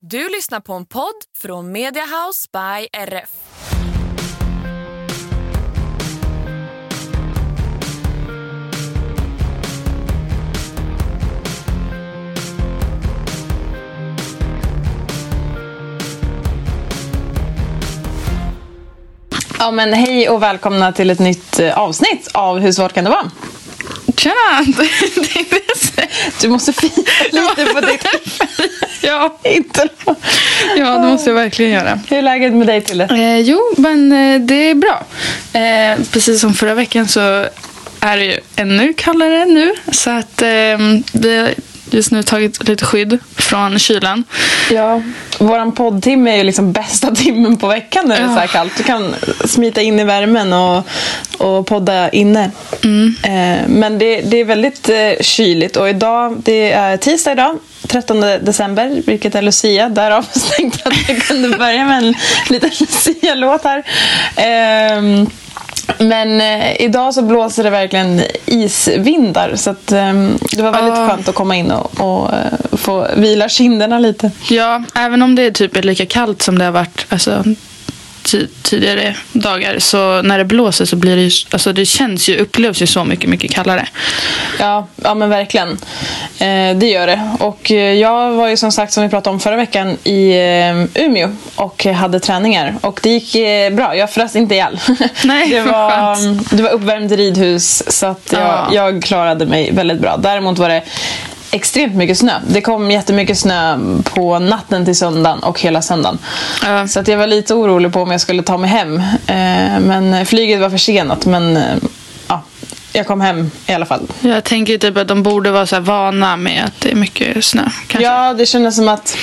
Du lyssnar på en podd från Mediahouse by RF. Ja, men hej och välkomna till ett nytt eh, avsnitt av Hur svårt kan det vara? Tjena! Du måste fira lite på ditt ja, ja, det måste jag verkligen göra. Hur är läget med dig Tilde? Eh, jo, men eh, det är bra. Eh, precis som förra veckan så är det ju ännu kallare nu. Så att eh, har just nu tagit lite skydd från kylan. Ja, våran poddtimme är ju liksom bästa timmen på veckan när det är så här kallt. Du kan smita in i värmen och, och podda inne. Eh, men det, det är väldigt eh, kyligt och idag, det är tisdag idag. 13 december, vilket är Lucia. Därav tänkte jag att vi kunde börja med en liten Lucia-låt här. Ehm, men eh, idag så blåser det verkligen isvindar så att, ehm, det var väldigt Ah. skönt att komma in och, och eh, få vila kinderna lite. Ja, även om det är typ lika kallt som det har varit alltså, tidigare dagar så när det blåser så blir det ju, alltså det känns ju, upplevs ju så mycket, mycket kallare. Ja, ja men verkligen. Eh, det gör det. Och eh, jag var ju som sagt, som vi pratade om förra veckan, i eh, Umeå och hade träningar. Och det gick eh, bra. Jag frös inte ihjäl. Nej, det, var, skönt. det var uppvärmt ridhus så att jag, Ja. jag klarade mig väldigt bra. Däremot var det extremt mycket snö. Det kom jättemycket snö på natten till söndagen och hela söndagen. Ja. Så att jag var lite orolig på om jag skulle ta mig hem. Eh, men flyget var försenat. Men eh, ja, jag kom hem i alla fall. Jag tänker typ att de borde vara så vana med att det är mycket snö. Kanske. Ja, det kändes som att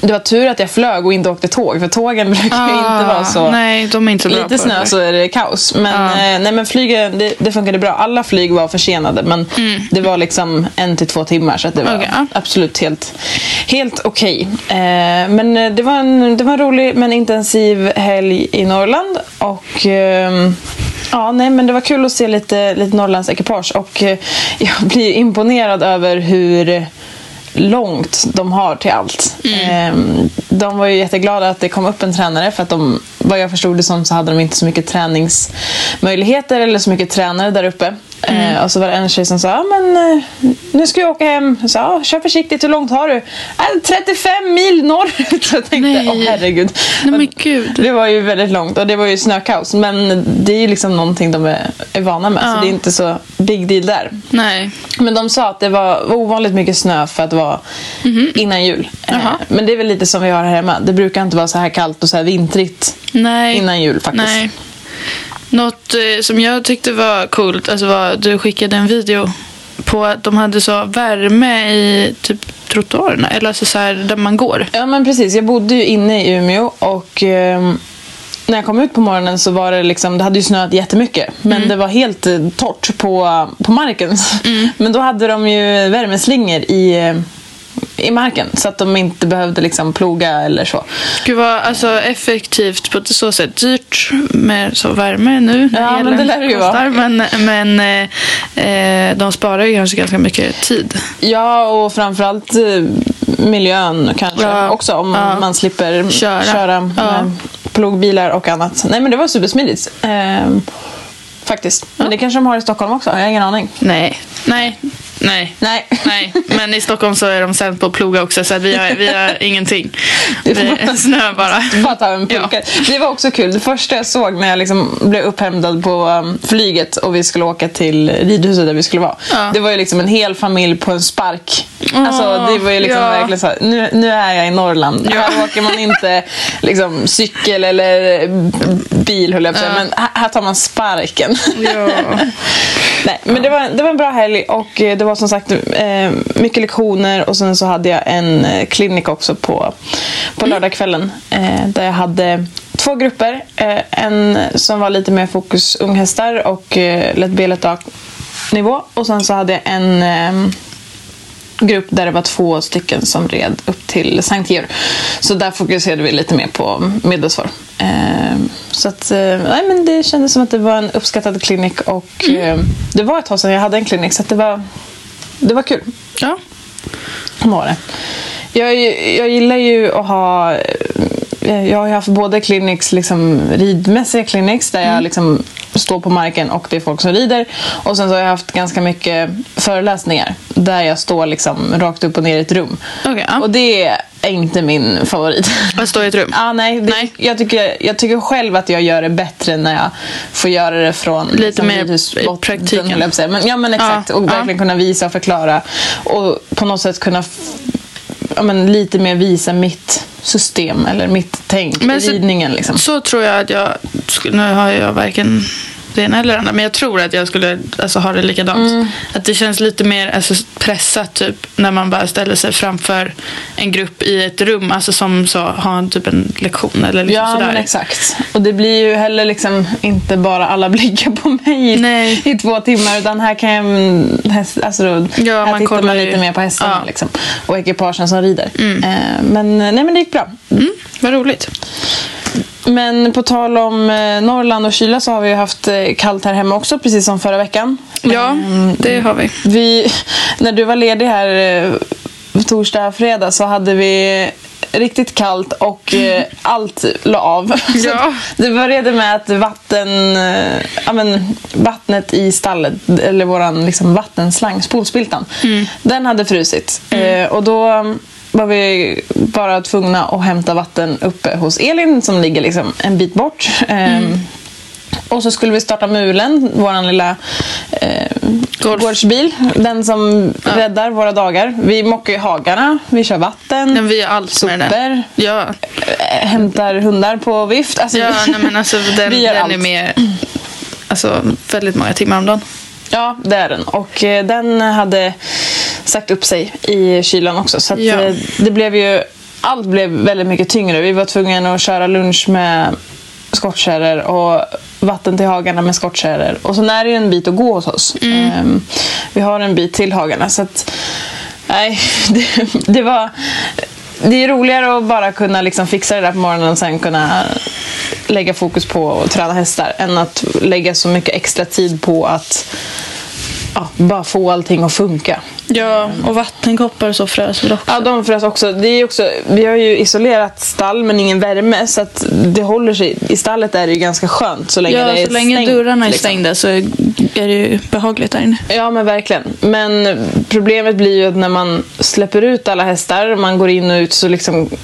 det var tur att jag flög och inte åkte tåg. För tågen brukar ju inte vara så... Ah, Nej, de är inte så bra Lite snö så är det kaos. Men, Ja. eh, nej, men flygen, det, det funkade bra. Alla flyg var försenade. Men det var liksom en till två timmar. Så att det var Mm. Ja. absolut helt, helt okej. Eh, men eh, det var, en, det var en rolig men intensiv helg i Norrland. Och... ehm, Ja, nej, men det var kul att se lite, lite Norrlands ekipage och eh, jag blir imponerad över hur långt de har till allt. Eh, de var ju jätteglada att det kom upp en tränare för att de, vad jag förstod det som så hade de inte så mycket träningsmöjligheter eller så mycket tränare där uppe. Eh, och så var det en tjej som sa, ja, men eh, nu ska jag åka hem. Jag sa, ja, kör försiktigt, hur långt har du? Äh, 35 mil norrut. Så jag tänkte, Nej. åh herregud. Nej, men gud. Det var ju väldigt långt och det var ju snökaos. Men det är ju liksom någonting de är, är vana med. Så Ja. det är inte så big deal där. Nej. Men de sa att det var, ovanligt mycket snö för att vara innan jul. Eh. Men det är väl lite som vi har här hemma. Det brukar inte vara så här kallt och så här vintrigt Nej. innan jul faktiskt. Nej. Något eh, som jag tyckte var coolt alltså var du skickade en video på att de hade så värme i typ trottoarerna. Eller alltså så här där man går. Ja men precis, jag bodde ju inne i Umeå och ehm, när jag kom ut på morgonen så var det liksom, det hade ju snöat jättemycket. Men Mm. det var helt eh, torrt på, på marken. Men då hade de ju värmeslingor i, eh, i marken så att de inte behövde liksom ploga eller så. Gud vad alltså, effektivt på ett så sätt. Dyrt med så värme nu. Ja, men det lär det ju vara. Men, men eh, eh, de sparar ju kanske ganska mycket tid. Ja, och framförallt eh, miljön kanske Ja, också om ja. man slipper Köra. köra, Ja. med plogbilar och annat. Nej men det var supersmidigt. Ehm, faktiskt. Men det kanske de har i Stockholm också, jag har ingen aning. Nej, nej, nej. Nej. Nej, men i Stockholm så är de sämst på att ploga också så att vi, har, vi har ingenting. Det är snö bara. Bara ta en pulka. Det var också kul. Det första jag såg när jag liksom blev upphämtad på um, flyget och vi skulle åka till ridhuset där vi skulle vara. Ja. Det var ju liksom en hel familj på en spark. alltså, det var ju liksom ja. verkligen så här, nu, nu är jag i Norrland. Ja. Här åker man inte liksom, cykel eller bil höll jag på att säga, men här, tar man sparken. Ja. Nej, men det var, det var en bra helg och eh, det var som sagt eh, mycket lektioner och sen så hade jag en eh, klinik också på, på lördagskvällen. Eh, där jag hade två grupper. En som var lite mer fokus unghästar och lätt B, lätt A-nivå. Och sen så hade jag en grupp där det var två stycken som red upp till Sankt Georg. Så där fokuserade vi lite mer på medelsvar. Eh, så att, eh, nej, men det kändes som att det var en uppskattad klinik och eh, det var ett tag sedan jag hade en klinik så det, var, det var kul. Ja. Var det. Jag, jag gillar ju att ha... eh, Jag har haft både clinics, liksom ridmässiga clinics där jag liksom står på marken och det är folk som rider. Och sen så har jag haft ganska mycket föreläsningar där jag står liksom rakt upp och ner i ett rum. Ja. Och det är inte min favorit. Att stå i ett rum? Ja, nej, det, Nej. Jag, tycker, jag tycker själv att jag gör det bättre när jag får göra det från Lite mer i ridhusbotten, praktiken. Men, ja, men exakt. Ja, och ja. verkligen kunna visa och förklara. Och på något sätt kunna ja, men, lite mer visa mitt system eller mitt tänk Men i så- ridningen. Liksom. Så tror jag att jag... Nu har jag varken det ena eller det andra. Men jag tror att jag skulle alltså, ha det likadant. Mm. Att det känns lite mer alltså, pressat typ när man bara ställer sig framför en grupp i ett rum. Alltså som så har en typ en lektion eller liksom Ja, sådär. men exakt. Och det blir ju heller liksom inte bara alla blickar på mig i, Nej. i två timmar. Utan här kan jag... mm, alltså, då, Ja, här man tittar man ju- lite mer på hästarna Ja. liksom, och ekipagen som rider. Eh, men, nej, men det gick bra. Mm, vad roligt. Men på tal om eh, Norrland och kyla så har vi ju haft eh, kallt här hemma också, precis som förra veckan. Ja, Mm. det har vi. Vi, när du var ledig här eh, torsdag, fredag så hade vi riktigt kallt och eh, allt la av. Ja. Det började med att vatten, eh, ja, men, vattnet i stallet, eller våran liksom, vattenslang, spolspiltan, den hade frusit. Eh, och då var vi bara tvungna att hämta vatten uppe hos Elin som ligger liksom en bit bort. Ehm, och så skulle vi starta mulen, vår lilla eh, Golf. gårdsbil. Den som räddar våra dagar. Vi mockar ju hagarna, vi kör vatten, Men vi gör allt sopor, Ja, eh, hämtar hundar på vift. Alltså, ja nej, men alltså, den, vi gör den allt. är med alltså, väldigt många timmar om dagen. Ja, det är den. Och eh, den hade sagt upp sig i kylan också. Så Ja. eh, det blev ju, allt blev väldigt mycket tyngre. Vi var tvungna att köra lunch med skottkärror och vatten till hagarna med skottkärror. Och så är det ju en bit att gå hos oss. Ehm, vi har en bit till hagarna. Så att, nej, det, det var... Det är roligare att bara kunna liksom fixa det där på morgonen och sen kunna lägga fokus på att träna hästar än att lägga så mycket extra tid på att ja, bara få allting att funka. Ja, och vattenkoppar så frös väl också. Ja, de frös också. Det är också. Vi har ju isolerat stall men ingen värme så att det håller sig. I stallet är det ju ganska skönt så länge Ja, det är så länge stängt, dörrarna är liksom. stängda så är det ju behagligt där inne. Ja men verkligen. Men problemet blir ju att när man släpper ut alla hästar, man går in och ut så liksom Ja,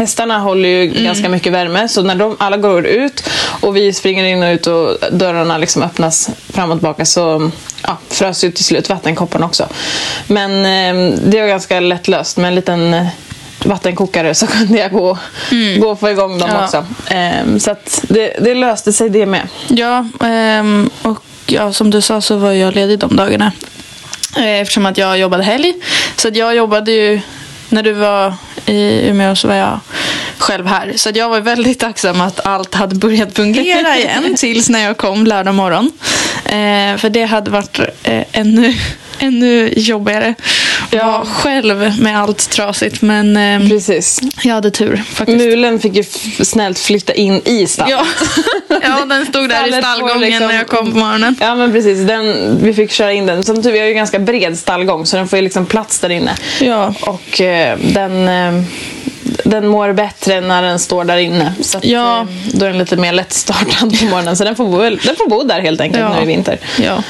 hästarna håller ju ganska mycket värme så när de alla går ut och vi springer in och ut och dörrarna liksom öppnas fram och tillbaka så ja, frös ju till slut vattenkopparna också. Men eh, det var ganska lätt löst med en liten eh, vattenkokare så kunde jag gå, gå och få igång dem Ja. också. Eh, så det, det löste sig det med. Ja, ehm, och ja, som du sa så var jag ledig de dagarna. Eh, Eftersom att jag jobbade helg. Så jag jobbade ju, när du var i Umeå så var jag själv här. Så att jag var väldigt tacksam att allt hade börjat fungera igen tills när jag kom lördag morgon. Eh, för det hade varit eh, ännu, ännu jobbigare. Ja. Var själv med allt trasigt. Men eh, Precis. jag hade tur faktiskt. Mulen fick ju snällt flytta in i stallet. Ja. ja, den stod där i stallgången liksom- när jag kom på morgonen. Ja men precis, den, vi fick köra in den. Som tur, vi har ju ganska bred stallgång så den får ju liksom plats där inne. Ja. Och eh, den, eh, den mår bättre när den står där inne. Så att, Ja. eh, då är den lite mer lättstartad på morgonen. Så den får bo, den får bo där helt enkelt Ja. nu i vinter. Ja.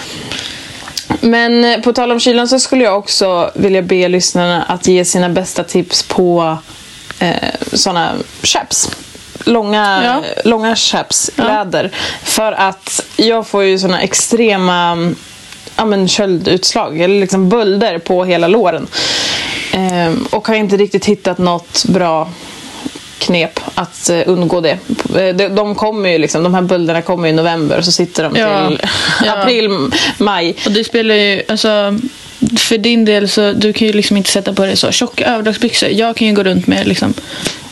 Men eh, på tal om kylan så skulle jag också vilja be lyssnarna att ge sina bästa tips på eh, sådana chaps. Långa, Ja. långa chaps, läder. För att jag får ju såna extrema ja, men köldutslag, eller liksom bölder på hela låren. Ehm, och har inte riktigt hittat något bra knep att eh, undgå det. Eh, de, kommer ju liksom, de här bölderna kommer i november och så sitter de till Ja. april, maj. Och det spelar ju, alltså, för din del så du kan ju liksom inte sätta på dig så tjocka överdragsbyxor. Jag kan ju gå runt med liksom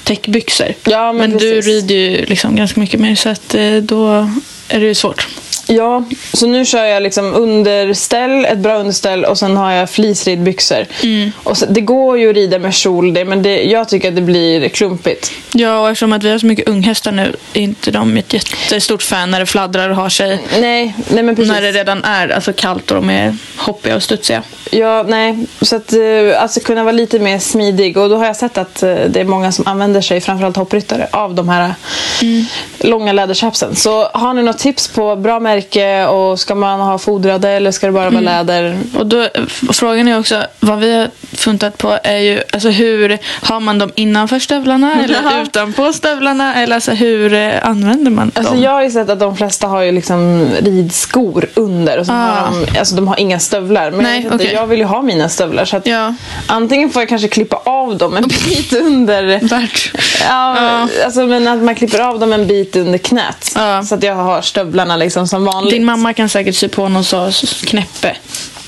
täckbyxor. Ja, men men du rider ju liksom ganska mycket mer så att eh, då är det ju svårt. Ja, så nu kör jag liksom underställ, ett bra underställ och sen har jag fleeceridbyxor. Mm. Och så, det går ju att rida med kjol, det, men det, jag tycker att det blir klumpigt. Ja, och eftersom att vi har så mycket unghästar nu är inte de ett jättestort fan när det fladdrar och har sig. Nej, nej men precis. När det redan är alltså, kallt och de är hoppiga och studsiga. Ja, nej. Så att eh, alltså kunna vara lite mer smidig. Och då har jag sett att eh, det är många som använder sig, framförallt hoppryttare, av de här Mm. långa läderchapsen. Så har ni något tips på bra märke och ska man ha fodrade eller ska det bara Mm. vara läder? Och då, frågan är också, vad vi har funtat på är ju, alltså hur, har man dem innanför stövlarna eller utanpå stövlarna? Eller alltså hur eh, använder man Alltså dem? jag har ju sett att de flesta har ju liksom ridskor under och så Ah. har de, alltså de har inga stövlar. Men Nej, jag, okej. jag vill ju ha mina stövlar så att Ja, antingen får jag kanske klippa av dem en bit under värt. Ja, Ja. Alltså, men att man klipper av dem en bit under knät. Ja. Så att jag har stövlarna liksom som vanligt. Din mamma kan säkert sy på någon så knäppe.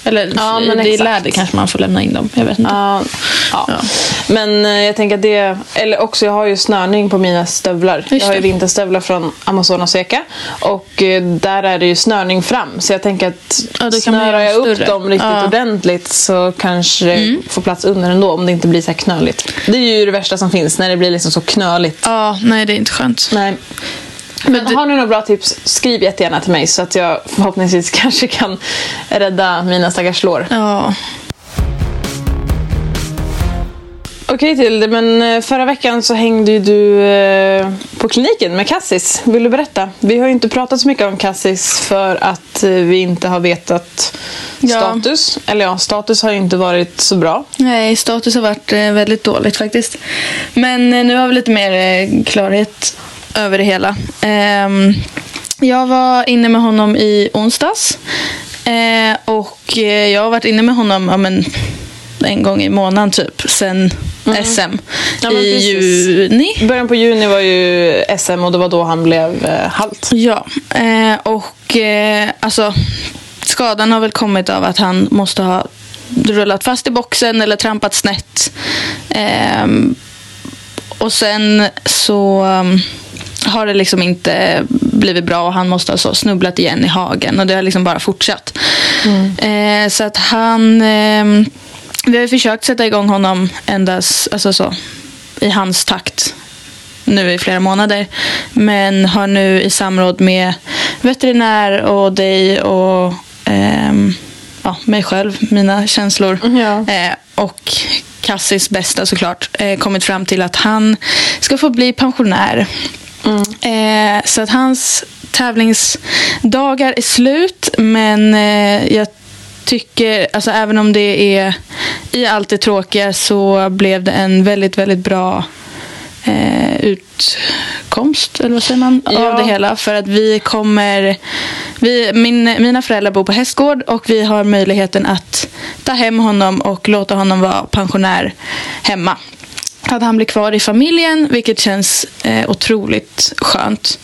Eller Ja, men det exakt. läder kanske man får lämna in dem. Jag vet inte. Ja, ja. Ja. Men eh, jag tänker att det... Eller också, jag har ju snörning på mina stövlar. jag har ju vinterstövlar från Amazonas Eka. Och eh, där är det ju snörning fram. Så jag tänker att Ja, snörar jag upp dem riktigt. Mm. ordentligt så kanske det får plats under ändå. Om det inte blir så här knöligt. Det är ju det värsta som finns, när det blir liksom så knöligt. Ja, nej det är inte skönt. Nej. Men du- har ni några bra tips, skriv jättegärna till mig så att jag förhoppningsvis kanske kan rädda mina stackars lår. Ja. Okej Tilde, men eh, förra veckan så hängde ju du eh, på kliniken med Cassis. Vill du berätta? Vi har ju inte pratat så mycket om Cassis för att eh, vi inte har vetat Ja. status. Eller ja, status har ju inte varit så bra. Nej, status har varit väldigt dåligt faktiskt. Men nu har vi lite mer klarhet över det hela. Ehm, jag var inne med honom i onsdags. Eh, och eh, jag har varit inne med honom ja, men, en gång i månaden typ. Sen SM Mm. Ja, men i juni. Början på juni var ju SM och det var då han blev eh, halt. Ja, eh, och eh, alltså skadan har väl kommit av att han måste ha rullat fast i boxen eller trampat snett. Ehm, och sen så um, har det liksom inte blivit bra och han måste ha så snubblat igen i hagen och det har liksom bara fortsatt. Eh, så att han, ehm, vi har ju försökt sätta igång honom endast, alltså så, i hans takt nu i flera månader. Men har nu i samråd med veterinär och dig och ehm, ja, mig själv, mina känslor Ja. eh, och Cassis bästa såklart eh, kommit fram till att han ska få bli pensionär. Eh, så att hans tävlingsdagar är slut men eh, jag tycker, alltså även om det är i allt det tråkiga så blev det en väldigt, väldigt bra eh, utkomst, eller vad säger man, Ja. av det hela. För att vi kommer, vi, min, mina föräldrar bor på Hästgård och vi har möjligheten att ta hem honom och låta honom vara pensionär hemma. Att han blir kvar i familjen, vilket känns eh, otroligt skönt.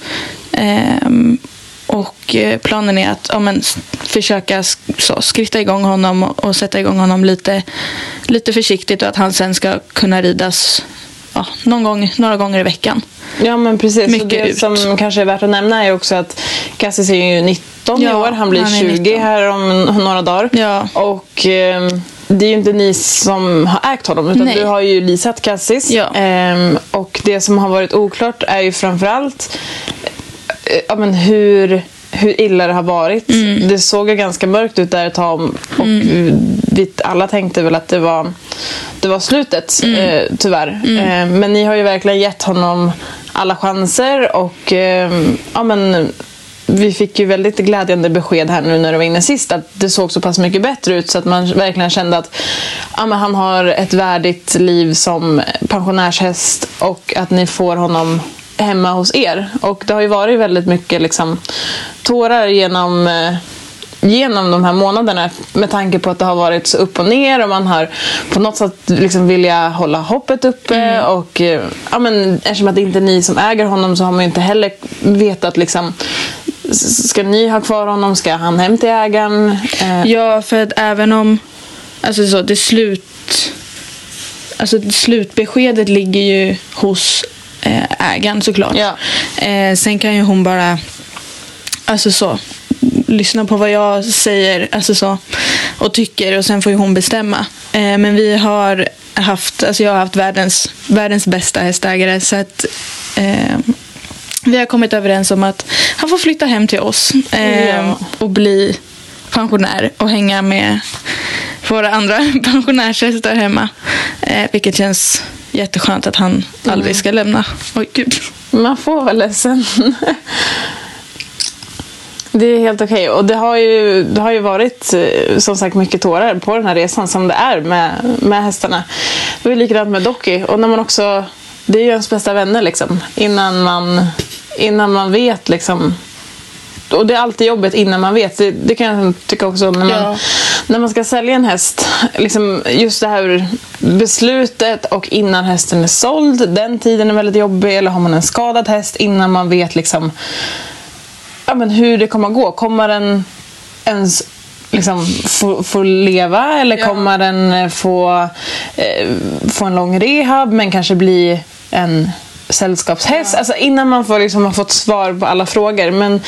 Ehm, och eh, planen är att ja, men, försöka så, skritta igång honom och, sätta igång honom lite, lite försiktigt och att han sen ska kunna ridas ja, någon gång, några gånger i veckan. Ja men precis. och Mycket det ut. som kanske är värt att nämna är också att Cassis är ju 19 i Ja, år. Han blir han är 20 19. här om några dagar. Ja. Och ehm, det är ju inte ni som har ägt honom utan Nej. du har ju leasat Cassis. Ja. Ehm, och det som har varit oklart är ju framförallt eh, ja, men hur, hur illa det har varit. Mm. Det såg ju ganska mörkt ut där ett tag och vi alla tänkte väl att det var, det var slutet Mm. eh, tyvärr. Eh, men ni har ju verkligen gett honom alla chanser och eh, ja, men, vi fick ju väldigt glädjande besked här nu när du var inne sist att det såg så pass mycket bättre ut så att man verkligen kände att ja, men han har ett värdigt liv som pensionärshäst och att ni får honom hemma hos er. Och det har ju varit väldigt mycket liksom, tårar genom eh, genom de här månaderna med tanke på att det har varit så upp och ner och man har på något sätt liksom vilja hålla hoppet uppe och eh, ja, men, eftersom att det inte är ni som äger honom så har man ju inte heller vetat liksom Ska ni ha kvar honom? Ska han hem till ägaren? Eh, Ja, för att även om alltså så, det slut... Alltså slutbeskedet ligger ju hos eh, ägaren såklart. Ja. Eh, sen kan ju hon bara, alltså så, lyssna på vad jag säger alltså så, och tycker och sen får ju hon bestämma. Men vi har haft, alltså jag har haft världens, världens bästa hästägare så att vi har kommit överens om att han får flytta hem till oss eh, Ja. och bli pensionär och hänga med våra andra pensionärshästar hemma. Eh, vilket känns jätteskönt att han aldrig ska lämna. Oj, gud. Man får vara ledsen. Det är helt okej. Och det har, ju, det har ju varit eh, som sagt mycket tårar på den här resan som det är med, med hästarna. Det var likadant med Docky. Och när man också, det är ju ens bästa vänner liksom. Innan man, innan man vet liksom. Och det är alltid jobbet innan man vet. Det, det kan jag tycka också. När man, Ja. när man ska sälja en häst. Liksom just det här beslutet och innan hästen är såld. Den tiden är väldigt jobbig. Eller har man en skadad häst innan man vet liksom ja, men hur det kommer att gå. Kommer den ens liksom, få, få leva eller Ja. kommer den få, eh, få en lång rehab men kanske bli en sällskapshäst? Alltså innan man får, liksom, har fått svar på alla frågor. Men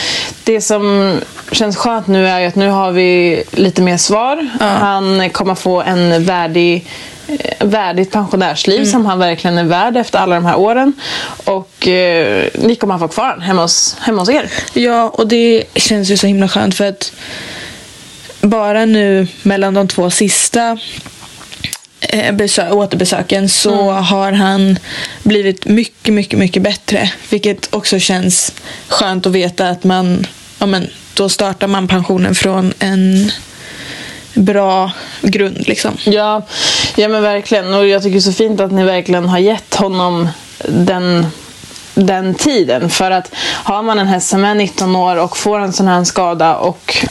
det som känns skönt nu är att nu har vi lite mer svar. Han kommer få en värdig eh, värdigt pensionärsliv som han verkligen är värd efter alla de här åren. Och eh, ni kommer att få kvar hemma hos, hemma hos er. Ja, och det känns ju så himla skönt för att bara nu mellan de två sista besö- återbesöken så har han blivit mycket, mycket, mycket bättre. Vilket också känns skönt att veta att man, ja men, då startar man pensionen från en bra grund liksom. Ja, ja men verkligen. Och jag tycker det är så fint att ni verkligen har gett honom den, den tiden. För att har man en häst som är 19 år och får en sån här skada och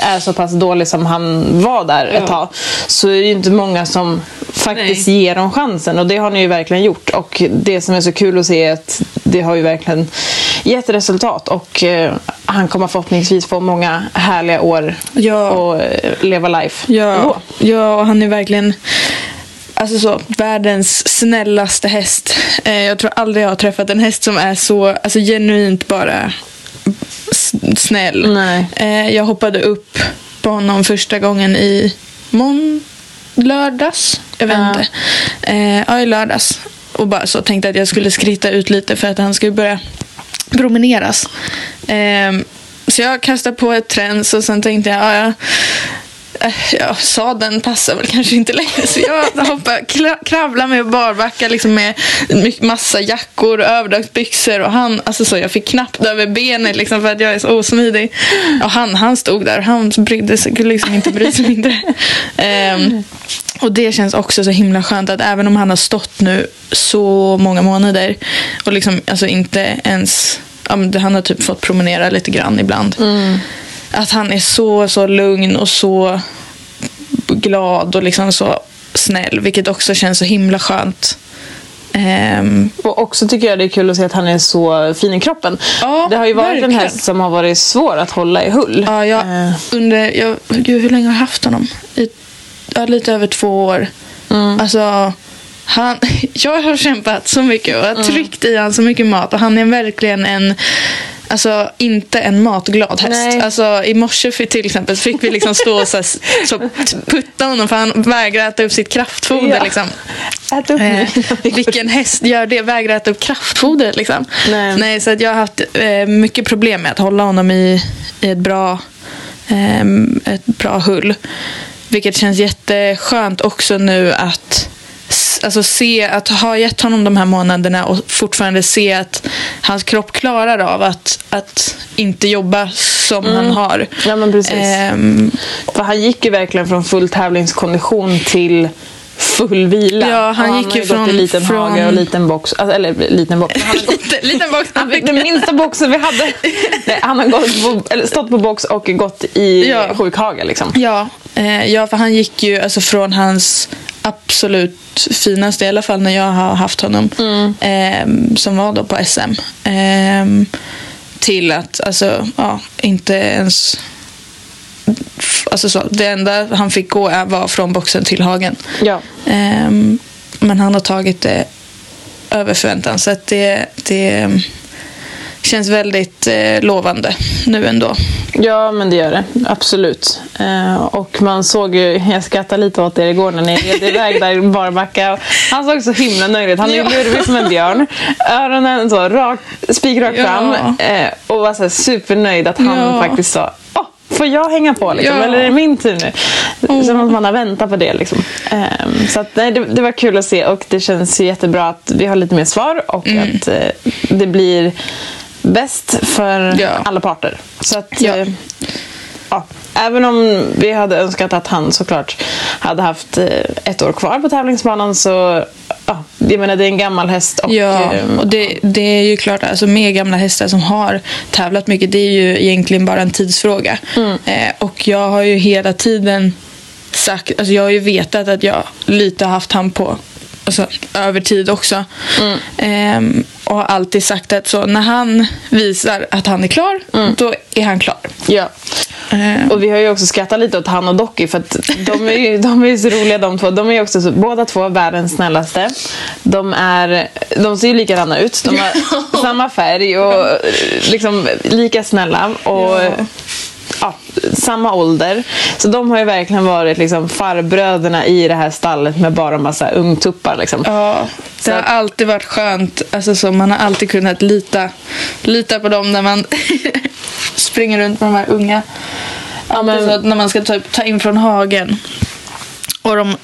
är så pass dålig som han var där ett tag så är det ju inte många som faktiskt ger dem chansen. Och det har ni ju verkligen gjort. Och det som är så kul att se är att det har ju verkligen gett resultat. Och eh, han kommer förhoppningsvis få många härliga år Ja. och eh, leva life. Ja, ja och han är verkligen alltså så, världens snällaste häst. Eh, jag tror aldrig jag har träffat en häst som är så alltså, genuint bara snäll. Nej. Eh, jag hoppade upp på honom första gången i mån lördags. Jag vet Ja. inte. Eh, ja, i lördags. Och bara så tänkte att jag skulle skritta ut lite för att han skulle börja promeneras. Ehm, så jag kastade på ett träns och sen tänkte jag, ja, Eh, ja, sadeln passar väl kanske inte längre. Så jag hoppar, kravlar med barbacka liksom med massa jackor och överdragsbyxor. Och han, alltså så, jag fick knappt över benet liksom för att jag är så osmidig. Och han, han stod där och han brydde sig, kunde liksom inte bry sig mindre. Um, och det känns också så himla skönt att även om han har stått nu så många månader och liksom alltså inte ens, han har typ fått promenera lite grann ibland. Mm. Att han är så, så lugn och så glad och liksom så snäll. Vilket också känns så himla skönt. Ehm, Och också tycker jag det är kul att se att han är så fin i kroppen. Ja, det har ju varit en verkligen. häst som har varit svår att hålla i hull. ja, jag, Eh, under, jag, gud, hur länge har jag haft honom? I, ja, lite över två år. Alltså, han, jag har kämpat så mycket och har tryckt i han så mycket mat. Och han är verkligen en Alltså inte en matglad häst. Nej. Alltså, I morse för, till exempel så fick vi liksom stå och så, här, så putta honom för han vägrar äta upp sitt kraftfoder. Ja. Liksom. Ät upp nu. Eh, vilken häst gör det? Vägrar äta upp kraftfoder liksom. Nej. så att jag har haft eh, mycket problem med att hålla honom i, i ett, bra, eh, ett bra hull. Vilket känns jätteskönt också nu att Alltså se att ha gett honom de här månaderna och fortfarande se att hans kropp klarar av att, att inte jobba som han har. Mm. Ja, men precis. Ehm, För han gick ju verkligen från full tävlingskondition till full vila. Ja, han Och gick ju från- liten från- hage och liten box. Alltså, eller liten box. Han liten, liten box. Han fick den minsta boxen vi hade. Nej, han har gått på, eller stått på box och gått i Ja. sjukhage. Liksom. Ja, eh, ja, för han gick ju alltså från hans absolut finaste, i alla fall när jag har haft honom, eh, som var då på SM, eh, till att alltså, ja, inte ens Alltså så, det enda han fick gå var från boxen till hagen. Ja. Ehm, men han har tagit det över förväntan. Så att det, det känns väldigt eh, lovande nu ändå. Ja, men det gör det. Absolut. Eh, och man såg ju, jag skrattade lite åt er igår när ni red iväg där i barbacka. Han såg så himla nöjd ut. Han är Ja. lurvig som en björn. Öronen så rakt, spikrakt Ja. fram. Eh, och var så supernöjd att han Ja. faktiskt sa Åh, Får jag hänga på liksom? Ja. Eller är det min tur nu? Oh. Som att man har väntat på det. Liksom. Ehm, så att, nej, det, det var kul att se och det känns jättebra att vi har lite mer svar och Mm. att eh, det blir bäst för Ja. alla parter. Så att, Ja. eh, ja, även om vi hade önskat att han såklart hade haft eh, ett år kvar på tävlingsbanan så ja, jag menar det är en gammal häst. Och, Ja, eh, och det, det är ju klart, alltså med gamla hästar som har tävlat mycket, det är ju egentligen bara en tidsfråga. Eh, och jag har ju hela tiden sagt, alltså jag har ju vetat att jag lite har haft han på alltså, över tid också. Ehm, och har alltid sagt att så, när han visar att han är klar, då är han klar. ja. Ehm, Och vi har ju också skrattat lite åt han och Docky för att de är ju, de är ju så roliga de två. De är ju också så, båda två världens snällaste. De, är, de ser ju likadana ut. De har samma färg och liksom lika snälla. Och, Ja. Ja, samma ålder. Så de har ju verkligen varit liksom farbröderna i det här stallet med bara massa ungtuppar. Liksom. Ja, det Så har att- alltid varit skönt. Alltså, så man har alltid kunnat lita, lita på dem när man springer runt med de här unga. Ja, Men... Så när man ska ta, ta in från hagen och de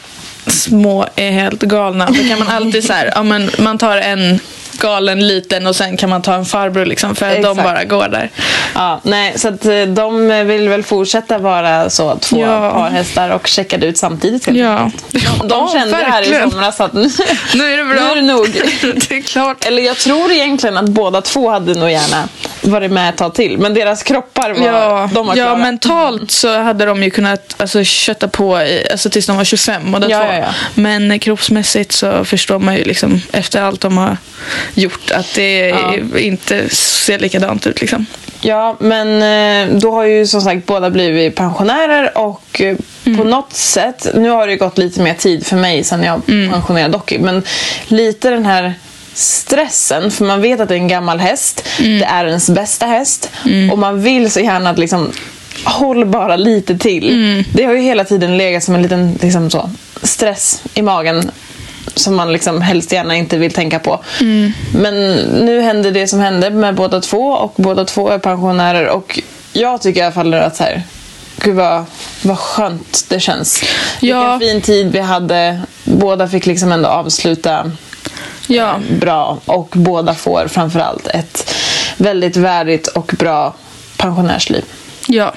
små är helt galna. Då kan man alltid så här, ja, men man tar en galen liten och sen kan man ta en farbror liksom för att de bara går där. Ja, nej, så att eh, de vill väl fortsätta vara så två Ja. par hästar och checkade ut samtidigt. Ja. De, de Ja, kände det här i somras att Nu är det bra. Nu är det nog. det är klart. Eller jag tror egentligen att båda två hade nog gärna varit med ett tag till. Men deras kroppar var, Ja, de var ja klara. mentalt så hade de ju kunnat alltså, kötta på i, alltså, tills de var 25 och Ja, ja, ja. Men kroppsmässigt så förstår man ju liksom efter allt de har gjort att det Ja. inte ser likadant ut. Liksom. Ja, men eh, då har ju som sagt båda blivit pensionärer och eh, Mm. på något sätt, nu har det ju gått lite mer tid för mig sedan jag Mm. pensionerade Docky, men lite den här stressen, för man vet att det är en gammal häst, Mm. det är ens bästa häst och man vill så gärna att liksom Håll bara lite till. Mm. Det har ju hela tiden legat som en liten liksom så, stress i magen som man liksom helst gärna inte vill tänka på. Mm. Men nu hände det som hände med båda två och båda två är pensionärer och jag tycker i alla fall att så här, gud vad, vad skönt det känns. Ja. Vilken fin tid vi hade. Båda fick liksom ändå avsluta Ja. bra och båda får framförallt ett väldigt värdigt och bra pensionärsliv. ja,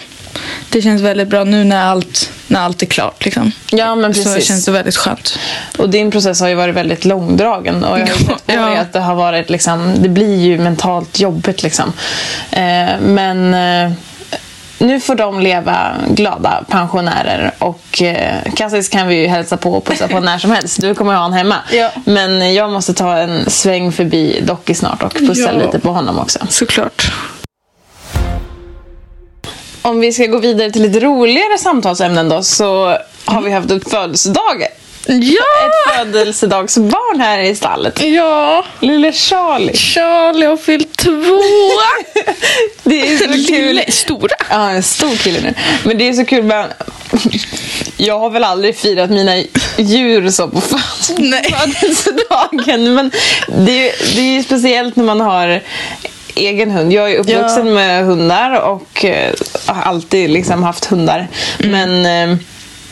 det känns väldigt bra nu när allt, när allt är klart. Liksom. Ja, men Så precis. känns det väldigt skönt. Och din process har ju varit väldigt långdragen och jag har Ja, sett på ja. dig att det har varit liksom, det blir ju mentalt jobbigt liksom. Eh, men eh, nu får de leva glada pensionärer och eh, Cassis kan vi ju hälsa på och pussa på när som helst. Du kommer ha honom hemma. Ja. Men jag måste ta en sväng förbi Docky snart och pussa Ja. lite på honom också. Såklart. Om vi ska gå vidare till lite roligare samtalsämnen då så har vi haft ett födelsedag. Ja! Ett födelsedagsbarn här i stallet. Ja! Lille Charlie. Charlie har fyllt två. Det är så kul. Lille, stora. Ja, en stor kille nu. Men det är så kul med... Jag har väl aldrig firat mina djur så på födelsedagen. Men det är, det är ju speciellt när man har egen hund. Jag är uppvuxen Ja. med hundar och eh, har alltid liksom haft hundar. Mm. Men eh,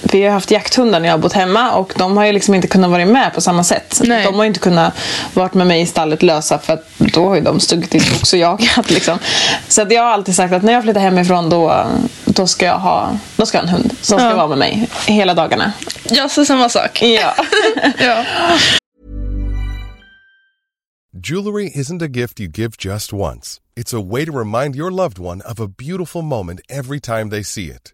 vi har haft jakthundar när jag har bott hemma och de har ju liksom inte kunnat vara med på samma sätt. Nej. De har ju inte kunnat vara med mig i stallet lösa för att då har ju de stuckit in och också jagat. Liksom. Så att jag har alltid sagt att när jag flyttar hemifrån då, då, ska, jag ha, då ska jag ha en hund som ska Ja. vara med mig hela dagarna. Ja, så samma sak. Ja. Ja. Jewelry isn't a gift you give just once. It's a way to remind your loved one of a beautiful moment every time they see it.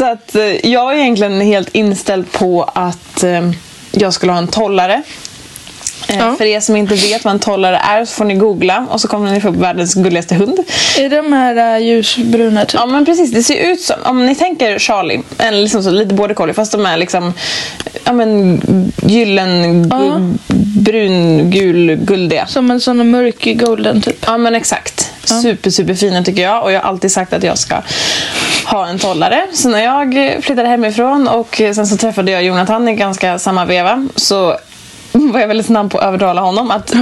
Så att eh, jag är egentligen helt inställd på att eh, jag skulle ha en tollare. Eh, Ja. För er som inte vet vad en tollare är så får ni googla och så kommer ni få världens gulligaste hund. Är de här äh, ljusbruna typ? Ja men precis, det ser ut som, om ni tänker Charlie, en liksom så, lite border collie fast de är liksom ja men gyllen, gu, brun, gul, guldiga. Som en sån mörk golden typ. Ja men exakt. Super super fina tycker jag och jag har alltid sagt att jag ska ha en tollare. Så när jag flyttade hemifrån och sen så träffade jag Jonathan i ganska samma veva så var jag väldigt snabb på att övertala honom att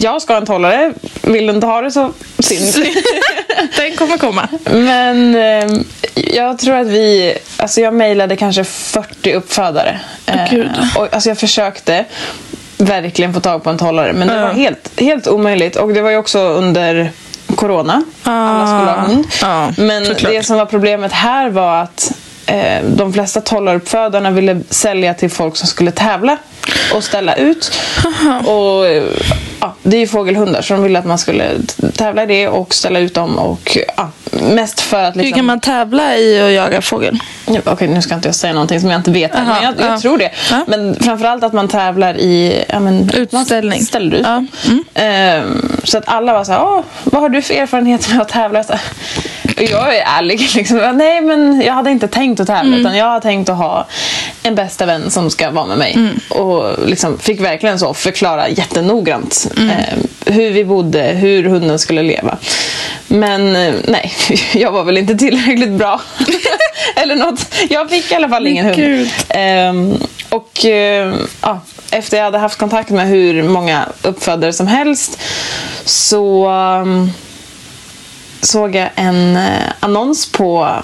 jag ska ha en tollare. Vill du inte ha det så synd. Den kommer komma. Men eh, jag tror att vi, alltså jag mejlade kanske 40 uppfödare. Eh, Gud. och, alltså jag försökte verkligen få tag på en tollare men det var helt, helt omöjligt. Och det var ju också under corona. Alla skulle ha hund. Men såklart. det som var problemet här var att eh, de flesta tollaruppfödarna ville sälja till folk som skulle tävla och ställa ut. Och eh, ja, Det är ju fågelhundar så de ville att man skulle tävla i det och ställa ut dem. Och, ja, mest för att Hur liksom... kan man tävla i att jaga fågel? Ja, Okej, nu ska inte jag säga någonting som jag inte vet. Aha, men jag, jag ja. tror det. Ja. Men framförallt att man tävlar i ja, men, Utställning. Ställer ut. Ja, mm. Ehm, så att alla var så här, vad har du för erfarenhet med att tävla? Så jag är ärlig. Liksom. Nej, men jag hade inte tänkt att tävla. Mm. Utan jag har tänkt att ha en bästa vän som ska vara med mig. Mm. Och liksom fick verkligen så förklara jättenoggrant Mm. eh, hur vi bodde, hur hunden skulle leva. Men eh, nej, jag var väl inte tillräckligt bra. Eller något. Jag fick i alla fall ingen hund. Ehm, och eh, ja, efter jag hade haft kontakt med hur många uppfödare som helst så um, såg jag en annons på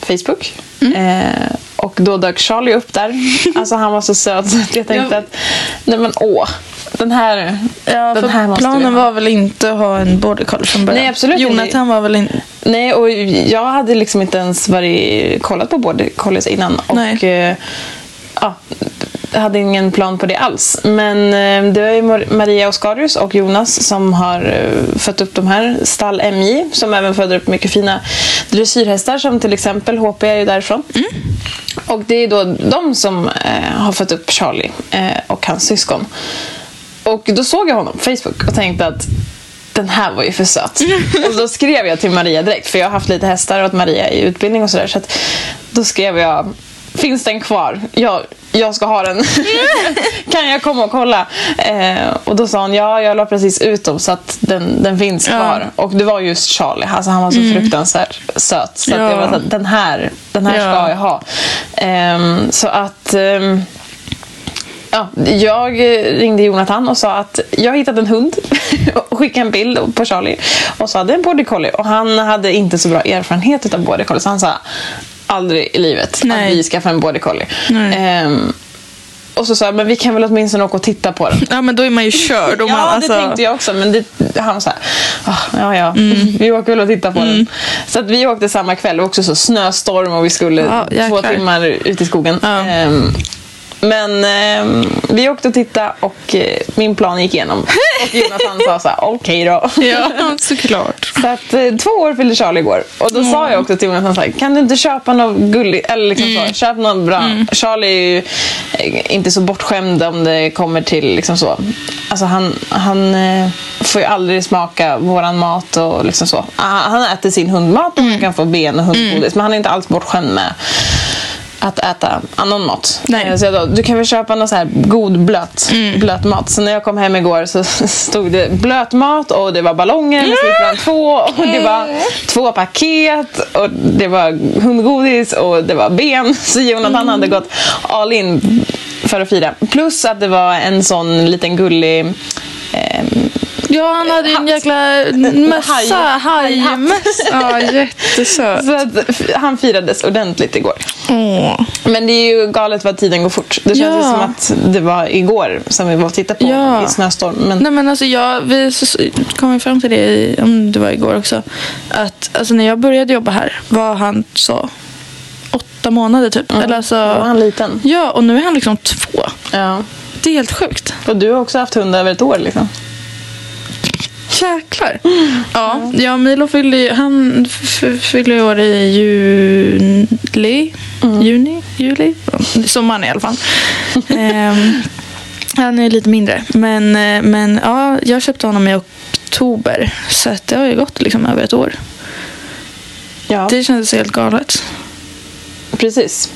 Facebook. Mm. Eh, och då dök Charlie upp där. Alltså han var så söt så jag tänkte att nej men åh, den här, Ja, den här måste planen var väl inte att ha en border collie från början? Nej, absolut inte. Jonathan var väl inte... Nej, och jag hade liksom inte ens varit, kollat på border collies innan. Och, Nej. eh, ja, hade ingen plan på det alls. Men eh, det är Maria Oscarius och Jonas som har eh, fött upp de här. Stall MJ som även föder upp mycket fina dressyrhästar som till exempel HP är ju därifrån. Och det är då de som eh, har fött upp Charlie och hans syskon. Och då såg jag honom på Facebook och tänkte att den här var ju för söt. och då skrev jag till Maria direkt, för jag har haft lite hästar åt Maria i utbildning och sådär. Så att då skrev jag, finns den kvar? Jag, jag ska ha den. kan jag komma och kolla? Eh, och då sa hon, ja jag la precis ut dem så att den, den finns kvar. Och det var just Charlie, alltså han var så fruktansvärt söt. Så att Ja. jag var så här, den här, den här Ja. ska jag ha. Ehm, så att ehm, Ja, jag eh, ringde Jonathan och sa att jag har hittat en hund och skickade en bild på Charlie och sa att det är en border collie och han hade inte så bra erfarenhet av border collie så han sa aldrig i livet Nej. att vi skaffar en border collie. Ehm, och så sa jag, men vi kan väl åtminstone åka och titta på den. Ja, men då är man ju körd. Ja, man, alltså... det tänkte jag också. Men det, han var så här, "Ah, ja, ja, Mm. vi åker väl och tittar på den. Så att vi åkte samma kväll. Det var också så snöstorm och vi skulle Ja, två timmar ut i skogen. Ja. Ehm, men ehm, vi åkte och tittade och eh, min plan gick igenom. Och Jonathan sa så här, okej då. Ja, såklart. Så att eh, två år fyllde Charlie igår. Och då sa jag också till Jonathan så här, kan du inte köpa något gulligt? Eller liksom Mm. så, köp något bra. Charlie är ju eh, inte så bortskämd om det kommer till liksom så. Alltså han, han eh, får ju aldrig smaka våran mat och liksom så. Ah, Han äter sin hundmat och Mm. han kan få ben och hundgodis. Men han är inte alls bortskämd med att äta annan mat. Nej. Eh, Så då, du kan väl köpa någon så här god blöt, blöt mat. Så när jag kom hem igår så stod det blöt mat och det var ballonger med siffran två och det var två paket och det var hundgodis och det var ben. Så Jonathan hade gått all in för att fira. Plus att det var en sån liten gullig ehm, Ja, han hade ju en jäkla mössa, Haj- hajmössa. Ja, jättesöt. så att han firades ordentligt igår. Åh. Men det är ju galet vad tiden går fort. Det känns Ja. som att det var igår som vi var och tittade på Ja. i snöstorm. Men Nej men alltså jag, vi kom ju fram till det, i, om det var igår också. Att alltså, när jag började jobba här var han så åtta månader typ. Eller alltså, då var han liten. Ja, och nu är han liksom två. Ja. Det är helt sjukt. Och du har också haft hund över ett år liksom. Jäklar. Ja, ja Milo fyllde ju, han fyllde ju år i juli. Juni? Juli? Sommaren i alla fall. Ehm, han är lite mindre. Men, eh, men ja, jag köpte honom i oktober. Så att det har ju gått liksom över ett år. Ja, Det kändes helt galet. precis.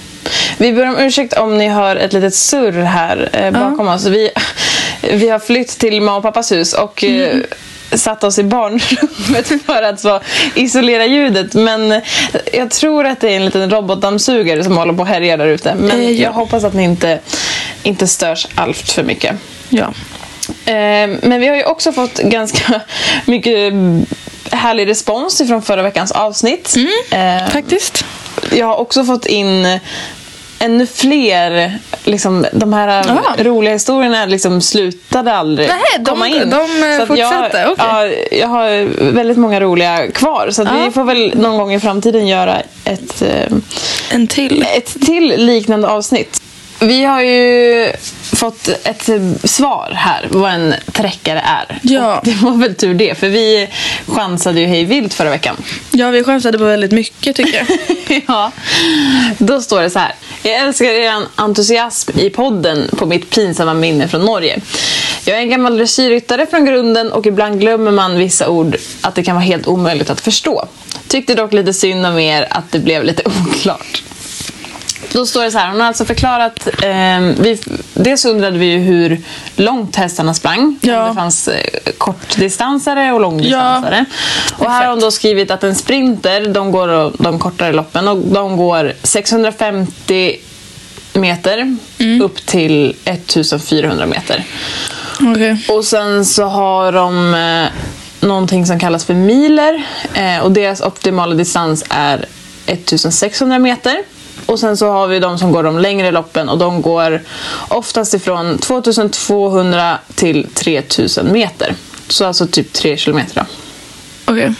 Vi ber om ursäkt om ni hör ett litet surr här eh, bakom oss. Vi, vi har flytt till mamma och pappas hus och eh, Mm. Satt oss i barnrummet för att så isolera ljudet. Men jag tror att det är en liten robotdammsugare som håller på att härja där ute. Men Eh, ja. jag hoppas att ni inte, inte störs allt för mycket. Ja. Eh, Men vi har ju också fått ganska mycket härlig respons från förra veckans avsnitt. Eh, Faktiskt. Jag har också fått in ännu fler, liksom, de här Aha. roliga historierna liksom slutade aldrig Nej, de- komma in. de, eh, Så att fortsatte, jag, okej. ja, jag har väldigt många roliga kvar. Så vi får väl någon gång i framtiden göra ett, eh, En till. ett till liknande avsnitt. Vi har ju fått ett svar här vad en träckare är. Ja. Och det var väl tur det, för vi chansade ju hej vilt förra veckan. Ja, vi chansade på väldigt mycket tycker jag. ja. Då står det så här. Jag älskar er entusiasm i podden på mitt pinsamma minne från Norge. Jag är en gammal dressyrryttare från grunden och ibland glömmer man vissa ord att det kan vara helt omöjligt att förstå. Tyckte dock lite synd om er att det blev lite oklart. Då står det så här, hon har alltså förklarat, eh, vi, dels undrade vi ju hur långt hästarna sprang. Ja. Om det fanns eh, kortdistansare och långdistansare. och här har hon då skrivit att en sprinter, de går de kortare loppen och de går 650 meter upp till 1400 meter. Okej. Och sen så har de eh, någonting som kallas för miler. Eh, och deras optimala distans är 1600 meter. Och sen så har vi de som går de längre loppen och de går oftast ifrån 2200 till 3000 meter. Så alltså typ 3 kilometer. Okej.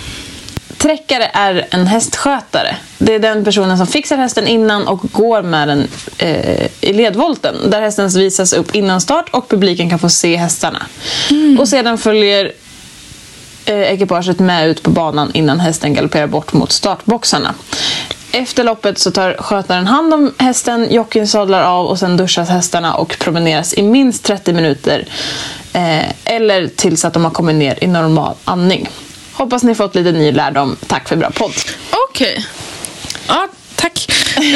Träckare är en hästskötare. Det är den personen som fixar hästen innan och går med den eh, i ledvolten. Där hästen visas upp innan start och publiken kan få se hästarna. Och sedan följer eh, ekipaget med ut på banan innan hästen galopperar bort mot startboxarna. Efter loppet så tar skötaren hand om hästen, jockeyn sadlar av och sen duschas hästarna och promeneras i minst 30 minuter. Eh, eller tills att de har kommit ner i normal andning. Hoppas ni fått lite ny lärdom. Tack för bra podd. Okej. Ja, tack.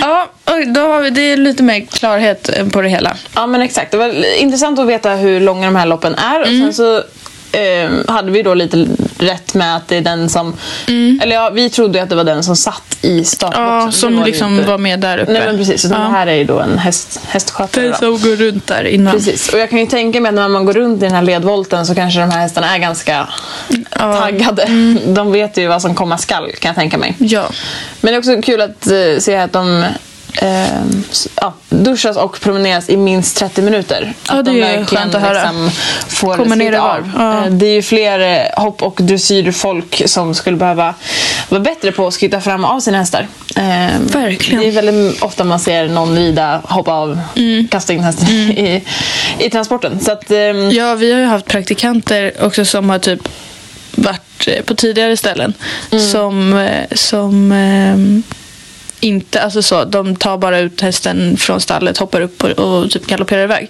ja, då har vi, det är lite mer klarhet på det hela. Ja men exakt. Det var intressant att veta hur långa de här loppen är. Och sen så eh, hade vi då lite rätt med att det är den som... Eller ja, vi trodde att det var den som satt i startboxen. Ja, som var liksom inte. var med där uppe. Nej men precis. Utan Ja. det här är ju då en häst, hästskötare. Den som går runt där innan. Precis. Och jag kan ju tänka mig att när man går runt i den här ledvolten så kanske de här hästarna är ganska taggade. De vet ju vad som komma skall kan jag tänka mig. Ja. Men det är också kul att eh, se att de eh, ja, duschas och promeneras i minst 30 minuter. Ja, att det de är skönt att höra. Liksom får Kommer ner av. Ja. Eh, Det är ju fler eh, hopp och dressyrfolk som skulle behöva vara bättre på att skritta fram av sina hästar. Eh, Verkligen. Det är väldigt ofta man ser någon rida, hoppa av, Mm. kasta in hästen i, i transporten. Så att, ehm, ja, vi har ju haft praktikanter också som har typ varit eh, på tidigare ställen. Som, eh, som ehm, inte, alltså så, de tar bara ut hästen från stallet, hoppar upp och, och typ galopperar iväg.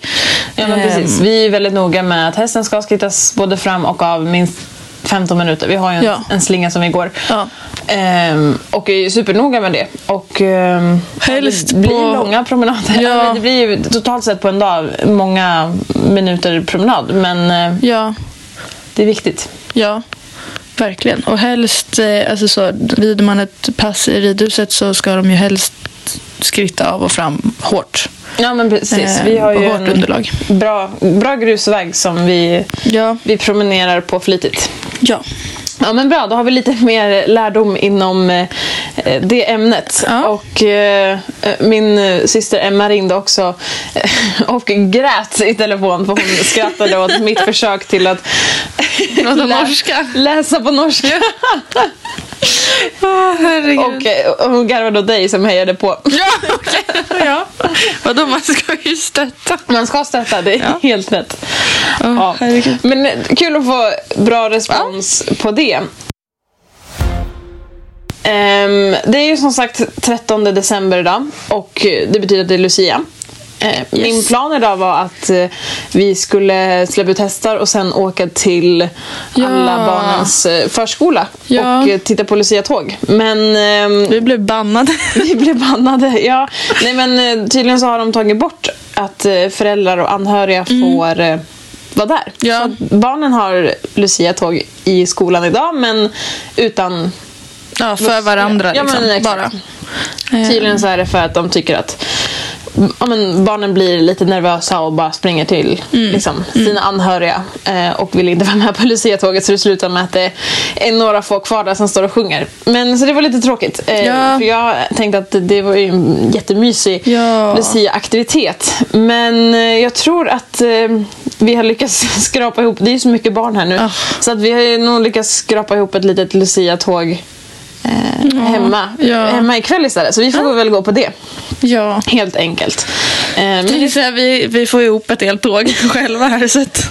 Ja, men Ehm, precis. Vi är väldigt noga med att hästen ska skrittas både fram och av minst 15 minuter. Vi har ju en, Ja. en slinga som vi går. Ja. Ehm, och är supernoga med det. Och ehm, Helst det blir på- långa promenader. Ja. Eller Det blir ju totalt sett på en dag många minuter promenad. Men eh, Ja, det är viktigt. ja. Verkligen. Och helst, eh, alltså så, rider man ett pass i ridhuset så ska de ju helst skritta av och fram hårt. Ja men precis. Eh, Vi har ju en underlag. bra, bra grusväg som vi, Ja. vi promenerar på flitigt. Ja. Ja men bra, då har vi lite mer lärdom inom eh, det ämnet. Ja. Och eh, min eh, syster Emma ringde också eh, och grät i telefon för hon skrattade åt mitt försök till att lä- läsa på norska. Åh, herregud. och, eh, och hon garvade åt dig som hejade på. Ja, okej. ja. Vadå, man ska ju stötta. Man ska stötta, det är Ja. helt rätt. Åh, Ja. Men eh, kul att få bra respons på det. Ehm, det är ju som sagt 13 december idag och det betyder att det är Lucia. Eh, Min plan idag var att eh, vi skulle släppa ut hästar och sen åka till Ja. alla barnens eh, förskola Ja. och eh, titta på Lucia-tåg. Men ehm, Vi blev bannade. vi blev bannade. Ja. Nej, men tydligen så har de tagit bort att föräldrar och anhöriga får eh, vara där. Mm. Ja. Barnen har Lucia-tåg i skolan idag men utan... Ja, för varandra Ja, liksom. men exakt. bara. Eh, Tydligen så är det för att de tycker att ja, men barnen blir lite nervösa och bara springer till Mm. liksom, sina anhöriga eh, och vill inte vara med på Lucia-tåget så det slutar med att det är några få kvar där som står och sjunger. Men så det var lite tråkigt. Eh, Ja. För jag tänkte att det var ju en jättemysig Ja. Lucia-aktivitet. Men eh, jag tror att eh, vi har lyckats skrapa ihop, det är ju så mycket barn här nu, Ah. så att vi har nog lyckats skrapa ihop ett litet Lucia-tåg eh, hemma, ja. hemma ikväll istället. Så vi får väl gå på det. Ja. Helt enkelt. Men Det här, vi, vi får ihop ett helt tåg själva här. Så att,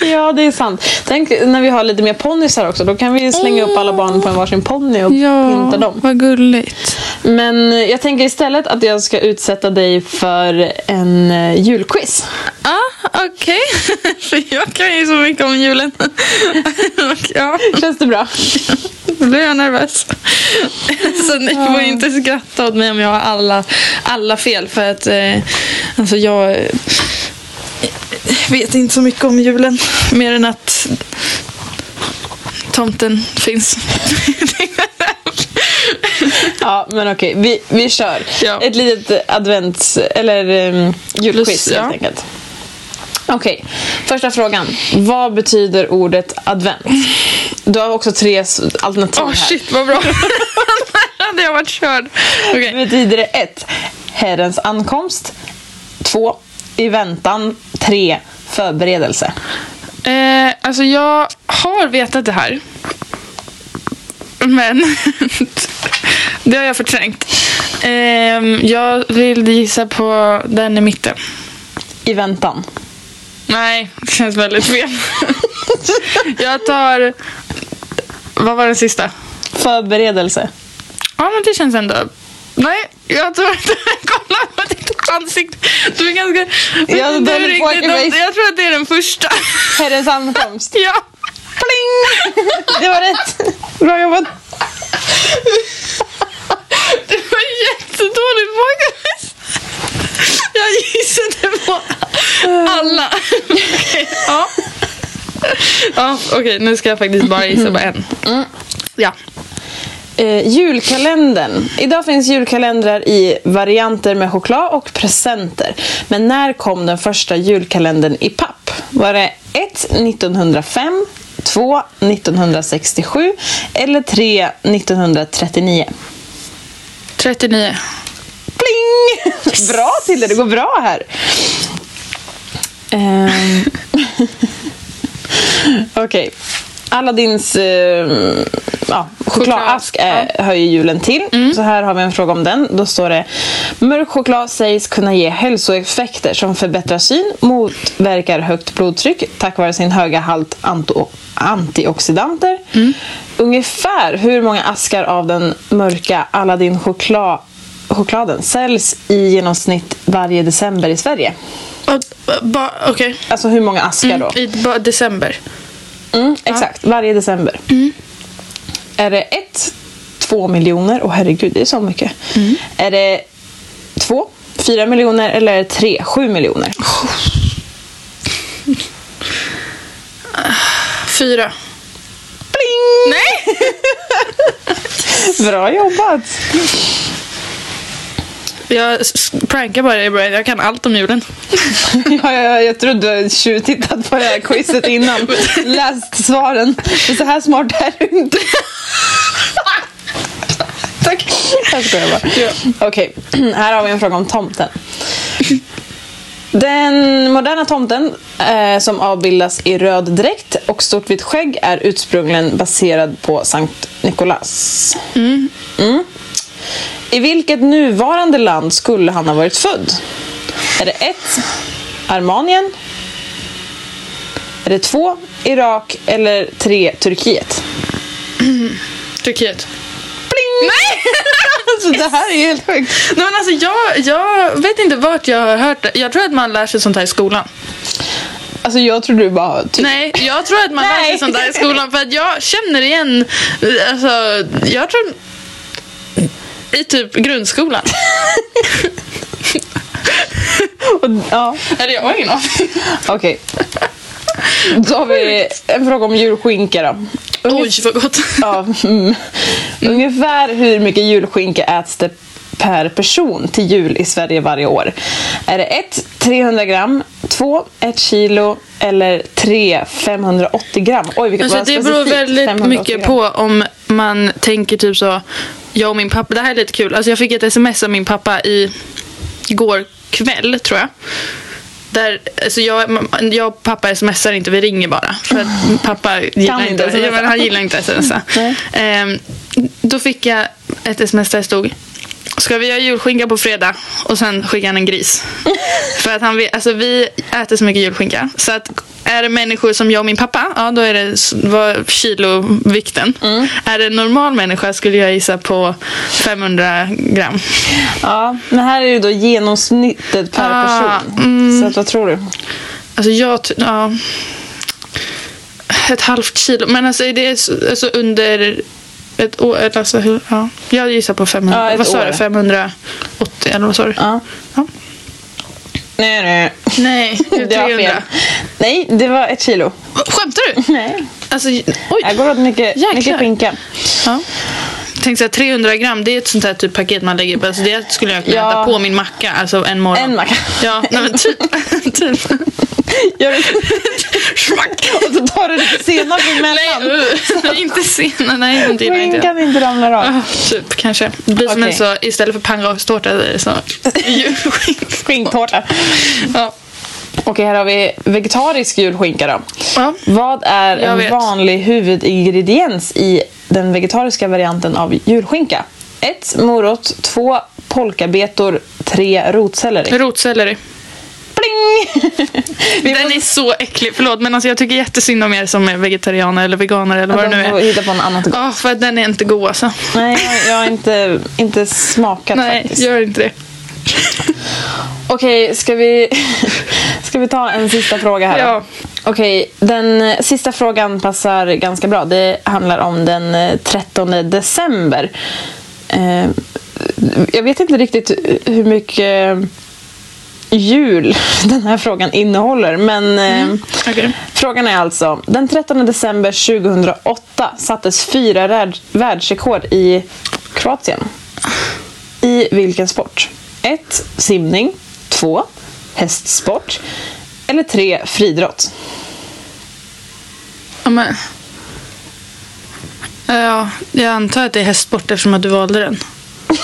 ja, det är sant. Tänk när vi har lite mer ponnysar också. Då kan vi slänga upp alla barn på en varsin ponny och pynta dem. vad gulligt. Men jag tänker istället att jag ska utsätta dig för en eh, julquiz. Ah, okej. För jag kan ju så mycket om julen. Ja, Känns det bra? då blir jag nervös. Så ni får inte skratta åt mig om jag har alla, alla fel. För att eh, alltså jag eh, vet inte så mycket om julen. Mer än att tomten finns. Ja, men okej. Vi, vi kör. Ja. Ett litet advents... Eller um, julquiz ja. helt enkelt. Okej, första frågan. Vad betyder ordet advent? Du har också tre alternativ Åh här. shit vad bra. hade jag varit körd. Okej. Betyder det ett, Herrens ankomst. Två, I väntan. Tre, Förberedelse. Eh, alltså jag har vetat det här. Men det har jag förträngt. Eh, jag vill gissa på den i mitten. I väntan. Nej, det känns väldigt fel. jag tar... Vad var den sista? Förberedelse. Ja, men det känns ändå... Nej, jag tror inte... Kolla på ditt ansikte. Du är ganska... Ja, du den är riktigt. Jag tror att det är den första. Herrens ankomst. ja. Pling! Det var rätt. Bra jobbat. Det var jättedåligt pokerface. Jag gissade på alla. Okej, ja. Ja, okej, nu ska jag faktiskt bara gissa på en. Ja. Eh, julkalendern. Idag finns julkalendrar i varianter med choklad och presenter. Men när kom den första julkalendern i papp? Var det 1. 1905, 2. 1967 eller 3. 1939? 39. Pling! Bra Tilde, det går bra här. Ehm, Okej. Aladdins eh, ja, chokladask är, hör ju julen till. Så här har vi en fråga om den. Då står det Mörk choklad sägs kunna ge hälsoeffekter som förbättrar syn, motverkar högt blodtryck tack vare sin höga halt antioxidanter. Ungefär hur många askar av den mörka Aladdin choklad chokladen säljs i genomsnitt varje december i Sverige. Okej. Alltså hur många askar då? I ba- december. Mm, exakt, varje december. Är det ett, två miljoner? Åh herregud, det är så mycket. Är det två, fyra miljoner eller är det tre, sju miljoner? Fyra. Pling! Nej! Bra jobbat! Jag prankar bara dig Brian. Jag kan allt om julen. ja, ja, jag trodde du tjuvtittat på det här quizet innan. Läst svaren. Så här smart är du inte. Tack. Jag skojar bara. Okej, här har vi en fråga om tomten. Den moderna tomten eh, som avbildas i röd dräkt och stort vitt skägg är ursprungligen baserad på Sankt Nikolaus. Mm. I vilket nuvarande land skulle han ha varit född? Är det ett Armenien? Är det två Irak eller tre Turkiet? Turkiet. Nej! alltså, det här är ju helt sjukt. Nej, men alltså, jag, jag vet inte vart jag har hört det. Jag tror att man lär sig sånt här i skolan. Alltså jag tror du bara... Typ, Nej, jag tror att man lär sig sånt här i skolan för att jag känner igen, alltså, jag tror i typ grundskolan. och, ja, Eller jag har ingen aning. okej. Då har vi en fråga om julskinka då. Oj, vad gott. Ja, mm. Ungefär hur mycket julskinka äts det per person till jul i Sverige varje år? Är det 1. 300 gram, 2. 1 kilo eller 3. 580 gram? Oj, vilket Alltså, det beror väldigt 580 mycket gram. på om man tänker typ så, jag och min pappa, det här är lite kul. Alltså jag fick ett sms av min pappa i igår kväll tror jag. Där, alltså jag, jag och pappa smsar inte, vi ringer bara. För att pappa gillar inte inte, smsa. han gillar inte smsa. Nej. Ehm, då fick jag ett sms där det stod Ska vi göra julskinka på fredag? Och sen skickade han en gris. För att han alltså vi äter så mycket julskinka. Så att är det människor som jag och min pappa, ja då är det vad kilovikten. Är det en normal människa skulle jag gissa på 500 gram. Ja, men här är det då genomsnittet per Ah, person. Så att, vad tror du? Alltså jag, ja. Ett halvt kilo. Men alltså det alltså under ett eller Alltså, hur, ja. Jag gissar på 500. Ja, ett vad sa du? 580 eller vad sa du? Ja. Ja. Nej, nej. Nej, det är Det var 300. fel. Nej, det var ett kilo. Skämtar du? Nej. Alltså, oj. Jag går åt mycket, Jäklar. mycket skinka. Ja. Tänk så här, 300 gram, det är ett sånt här typ paket man lägger på. Alltså det skulle jag kunna Ja. äta på min macka, alltså en morgon. En macka. Ja, nej, men typ. typ. Gör det. Och så tar du lite senap Nej, emellan. uh, inte sena. Nej, inte gillar inte. Skinkan inte ramlar av. Ah, typ kanske. Det blir som Okej. en så, istället för pannkakstårta är det så. Skinktårta. Ja. Okej, här har vi vegetarisk julskinka då. Ja. Vad är Jag en vet. vanlig huvudingrediens i den vegetariska varianten av julskinka? 1. Morot. 2. Polkabetor. 3. Rotselleri. Rotselleri. Pling! Vi Den måste- är så äcklig, förlåt men alltså jag tycker jättesynd om er som är vegetarianer eller veganer eller vad det De nu får är. hitta på något annat gott. Ja, för att den är inte god alltså. Nej, jag, jag har inte, inte smakat Nej, faktiskt. gör inte det. Okej, ska vi, ska vi ta en sista fråga här? Ja. Okej, den eh, sista frågan passar ganska bra. Det handlar om den eh, 13 december. Eh, jag vet inte riktigt hur mycket jul den här frågan innehåller. Men eh, Okej. frågan är alltså. Den 13 december 2008 sattes fyra värld- världsrekord i Kroatien. I vilken sport? 1. Simning. 2. Hästsport. Eller 3. Friidrott. Ja, men... Ja, jag antar att det är hästsport eftersom att du valde den.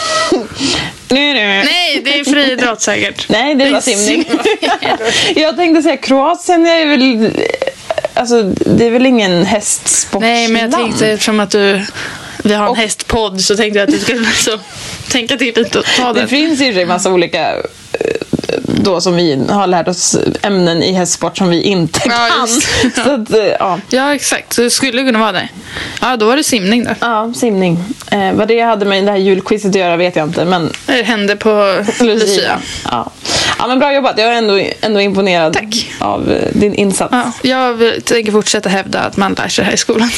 Nej, nej. Nej, det är friidrott säkert. Nej, det var simning. jag tänkte säga Kroatien är väl... Alltså, det är väl ingen hästsportsland? Nej, men jag tänkte eftersom att du... Vi har en Och- hästpodd så tänkte jag att du skulle så, tänka till lite och ta Det den. finns ju en massa olika eh, då som vi har lärt oss ämnen i hästsport som vi inte Ja, kan. just. Så att, eh, ja. Ja, exakt. Så det skulle kunna vara det. Ja, då var det simning då. ja, simning. Eh, vad det hade med det här julquizet att göra vet jag inte. Men Det hände på Lucia. Ja. Ja, men bra jobbat. Jag är ändå, ändå imponerad Tack. av eh, din insats. Ja, jag vill- tänker fortsätta hävda att man lär sig det här i skolan.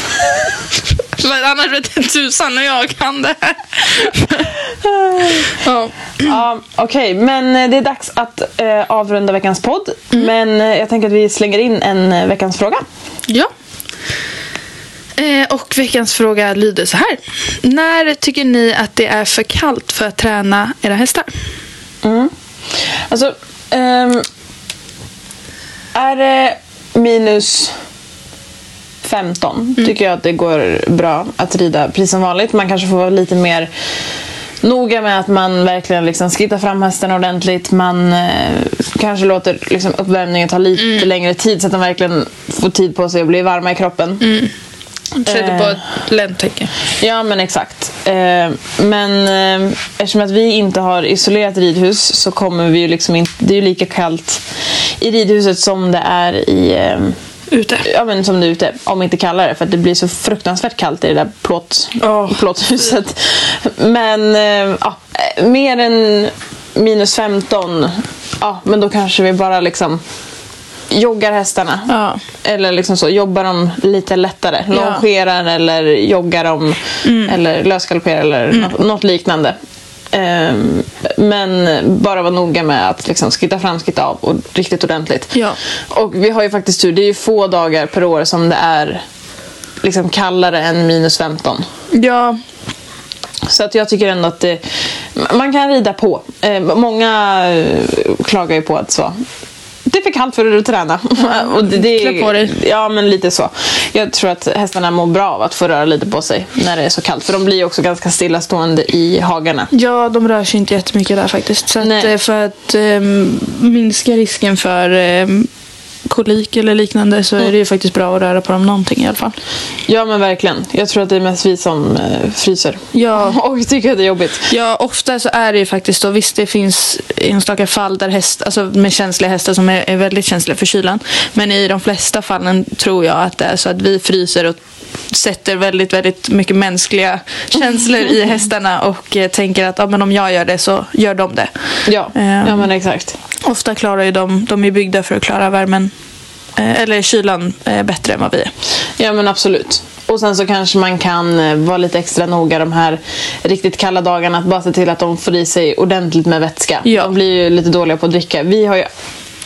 För annars vet inte tusan hur jag kan det här. ja. Ja, Okej, men eh, det är dags att eh, avrunda veckans podd. Men eh, jag tänker att vi slänger in en eh, veckans fråga. ja. Eh, och veckans fråga lyder så här. När tycker ni att det är för kallt för att träna era hästar? Mm. Alltså, ehm, är det minus 15 tycker jag att det går bra att rida precis som vanligt. Man kanske får vara lite mer noga med att man verkligen liksom skrittar fram hästen ordentligt. Man eh, kanske låter liksom uppvärmningen ta lite längre tid så att de verkligen får tid på sig att bli varma i kroppen. Sätter på Eh. ett ländtäcke. Ja, men exakt. Eh, men eh, eftersom att vi inte har isolerat ridhus så kommer vi ju liksom inte... Det är ju lika kallt i ridhuset som det är i... Ute. ja, men som är ute, om inte kallare. För det blir så fruktansvärt kallt i det där plåt, Åh. plåthuset. Men eh, ja, mer än minus 15, ja, men då kanske vi bara liksom joggar hästarna. Ja. Eller liksom så, jobbar dem lite lättare. Longerar eller joggar dem. Eller lösgalopperar eller något, något liknande. Ehm, men bara vara noga med att liksom skritta fram, skritta av och riktigt ordentligt. Ja. Och vi har ju faktiskt tur. Det är ju få dagar per år som det är liksom kallare än minus 15. Ja. Så att jag tycker ändå att det, man kan rida på. Eh, många eh, klagar ju på att så, det är för kallt för att träna. och det, det, Klä på dig. Ja, men lite så. Jag tror att hästarna mår bra av att få röra lite på sig när det är så kallt. För de blir ju också ganska stillastående i hagarna. Ja, de rör sig inte jättemycket där faktiskt. Så att, eh, för att ehm, minska risken för ehm, kolik eller liknande så är det ju faktiskt bra att röra på dem någonting i alla fall. Ja, men verkligen. Jag tror att det är mest vi som eh, fryser. Ja. Och tycker att det är jobbigt. Ja, ofta så är det ju faktiskt så. Visst, det finns enstaka fall där häst, alltså med känsliga hästar som är, är väldigt känsliga för kylan. Men i de flesta fallen tror jag att det är så att vi fryser och sätter väldigt, väldigt mycket mänskliga känslor i hästarna och eh, tänker att ja, men om jag gör det så gör de det. Ja, Ehm. ja men exakt. Ofta klarar ju de, de är byggda för att klara värmen, eller kylan, eh, bättre än vad vi är. Ja men absolut. Och sen så kanske man kan eh, vara lite extra noga de här riktigt kalla dagarna. Att bara se till att de får i sig ordentligt med vätska. Ja. De blir ju lite dåliga på att dricka. Vi har ju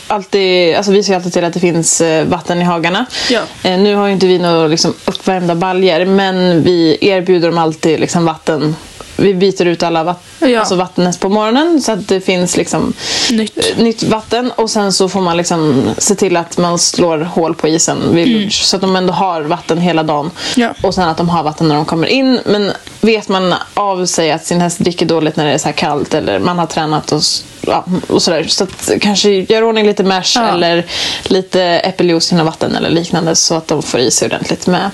alltid, alltså vi ser alltid till att det finns eh, vatten i hagarna. Ja. Eh, Nu har ju inte vi några liksom uppvärmda baljer men vi erbjuder dem alltid liksom vatten. Vi byter ut alla vatt- Ja. alltså vattnet på morgonen så att det finns liksom Nytt. eh, nytt vatten och sen så får man liksom se till att man slår hål på isen vid lunch så att de ändå har vatten hela dagen. Mm. Ja. Och sen att de har vatten när de kommer in. Men vet man av sig att sin häst dricker dåligt när det är så här kallt eller man har tränat och, ja, och sådär. Så att kanske gör ordning lite mash Ja. eller lite äppeljuice något vatten eller liknande så att de får i sig ordentligt med,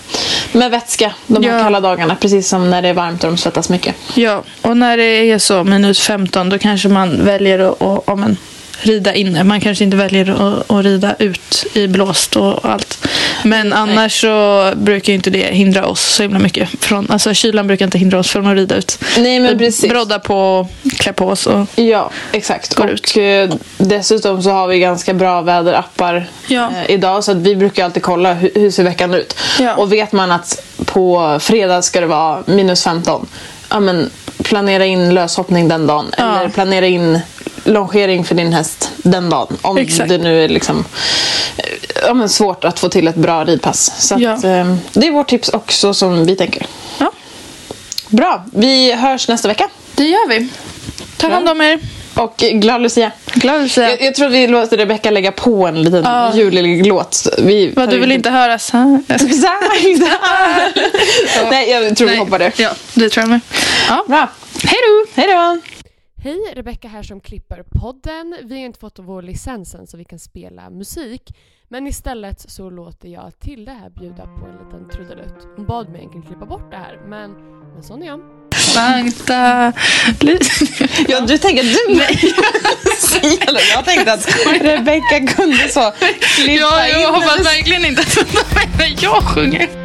med vätska de här Ja. kalla dagarna. Precis som när det är varmt och de svettas mycket. Ja, och när det är så minus 15 då kanske man väljer att, att ja, men, rida inne. Man kanske inte väljer att, att rida ut i blåst och allt. Men annars så brukar inte det hindra oss så himla mycket. Från, alltså kylan brukar inte hindra oss från att rida ut. Nej men Vi precis. Brodda på, klä på oss och Ja, exakt. Går och ut. eh, dessutom så har vi ganska bra väderappar Ja. eh, idag så att vi brukar alltid kolla hur, hur ser veckan ut. Ja. Och vet man att på fredag ska det vara minus 15, ja men planera in löshoppning den dagen. Ja. Eller planera in longering för din häst den dagen. Om Exakt. det nu är liksom, eh, ja, men svårt att få till ett bra ridpass. Så Ja. att, eh, det är vårt tips också som vi tänker. ja, Bra, vi hörs nästa vecka. det gör vi. Ta hand om er. Och glad Lucia. Glad att säga. Jag, jag tror att vi låter Rebecca lägga på en liten Ja. julig låt. Vi Vad, du vill inte ha? Jag ska- Nej, jag tror vi Nej. hoppar det. Ja, det tror jag med. Ja. Bra. Hej då! Hej då! Hej, Rebecka här som klipper podden. Vi har inte fått vår licens än så vi kan spela musik. Men istället så låter jag Tilde här bjuda på en liten trudelutt. Hon bad mig egentligen klippa bort det här, men, men sån är jag. Sankta Ja, du tänker du... Nej. Jag tänkte att Rebecca kunde så klippa Ja, in jag hoppas verkligen inte att när jag sjunger.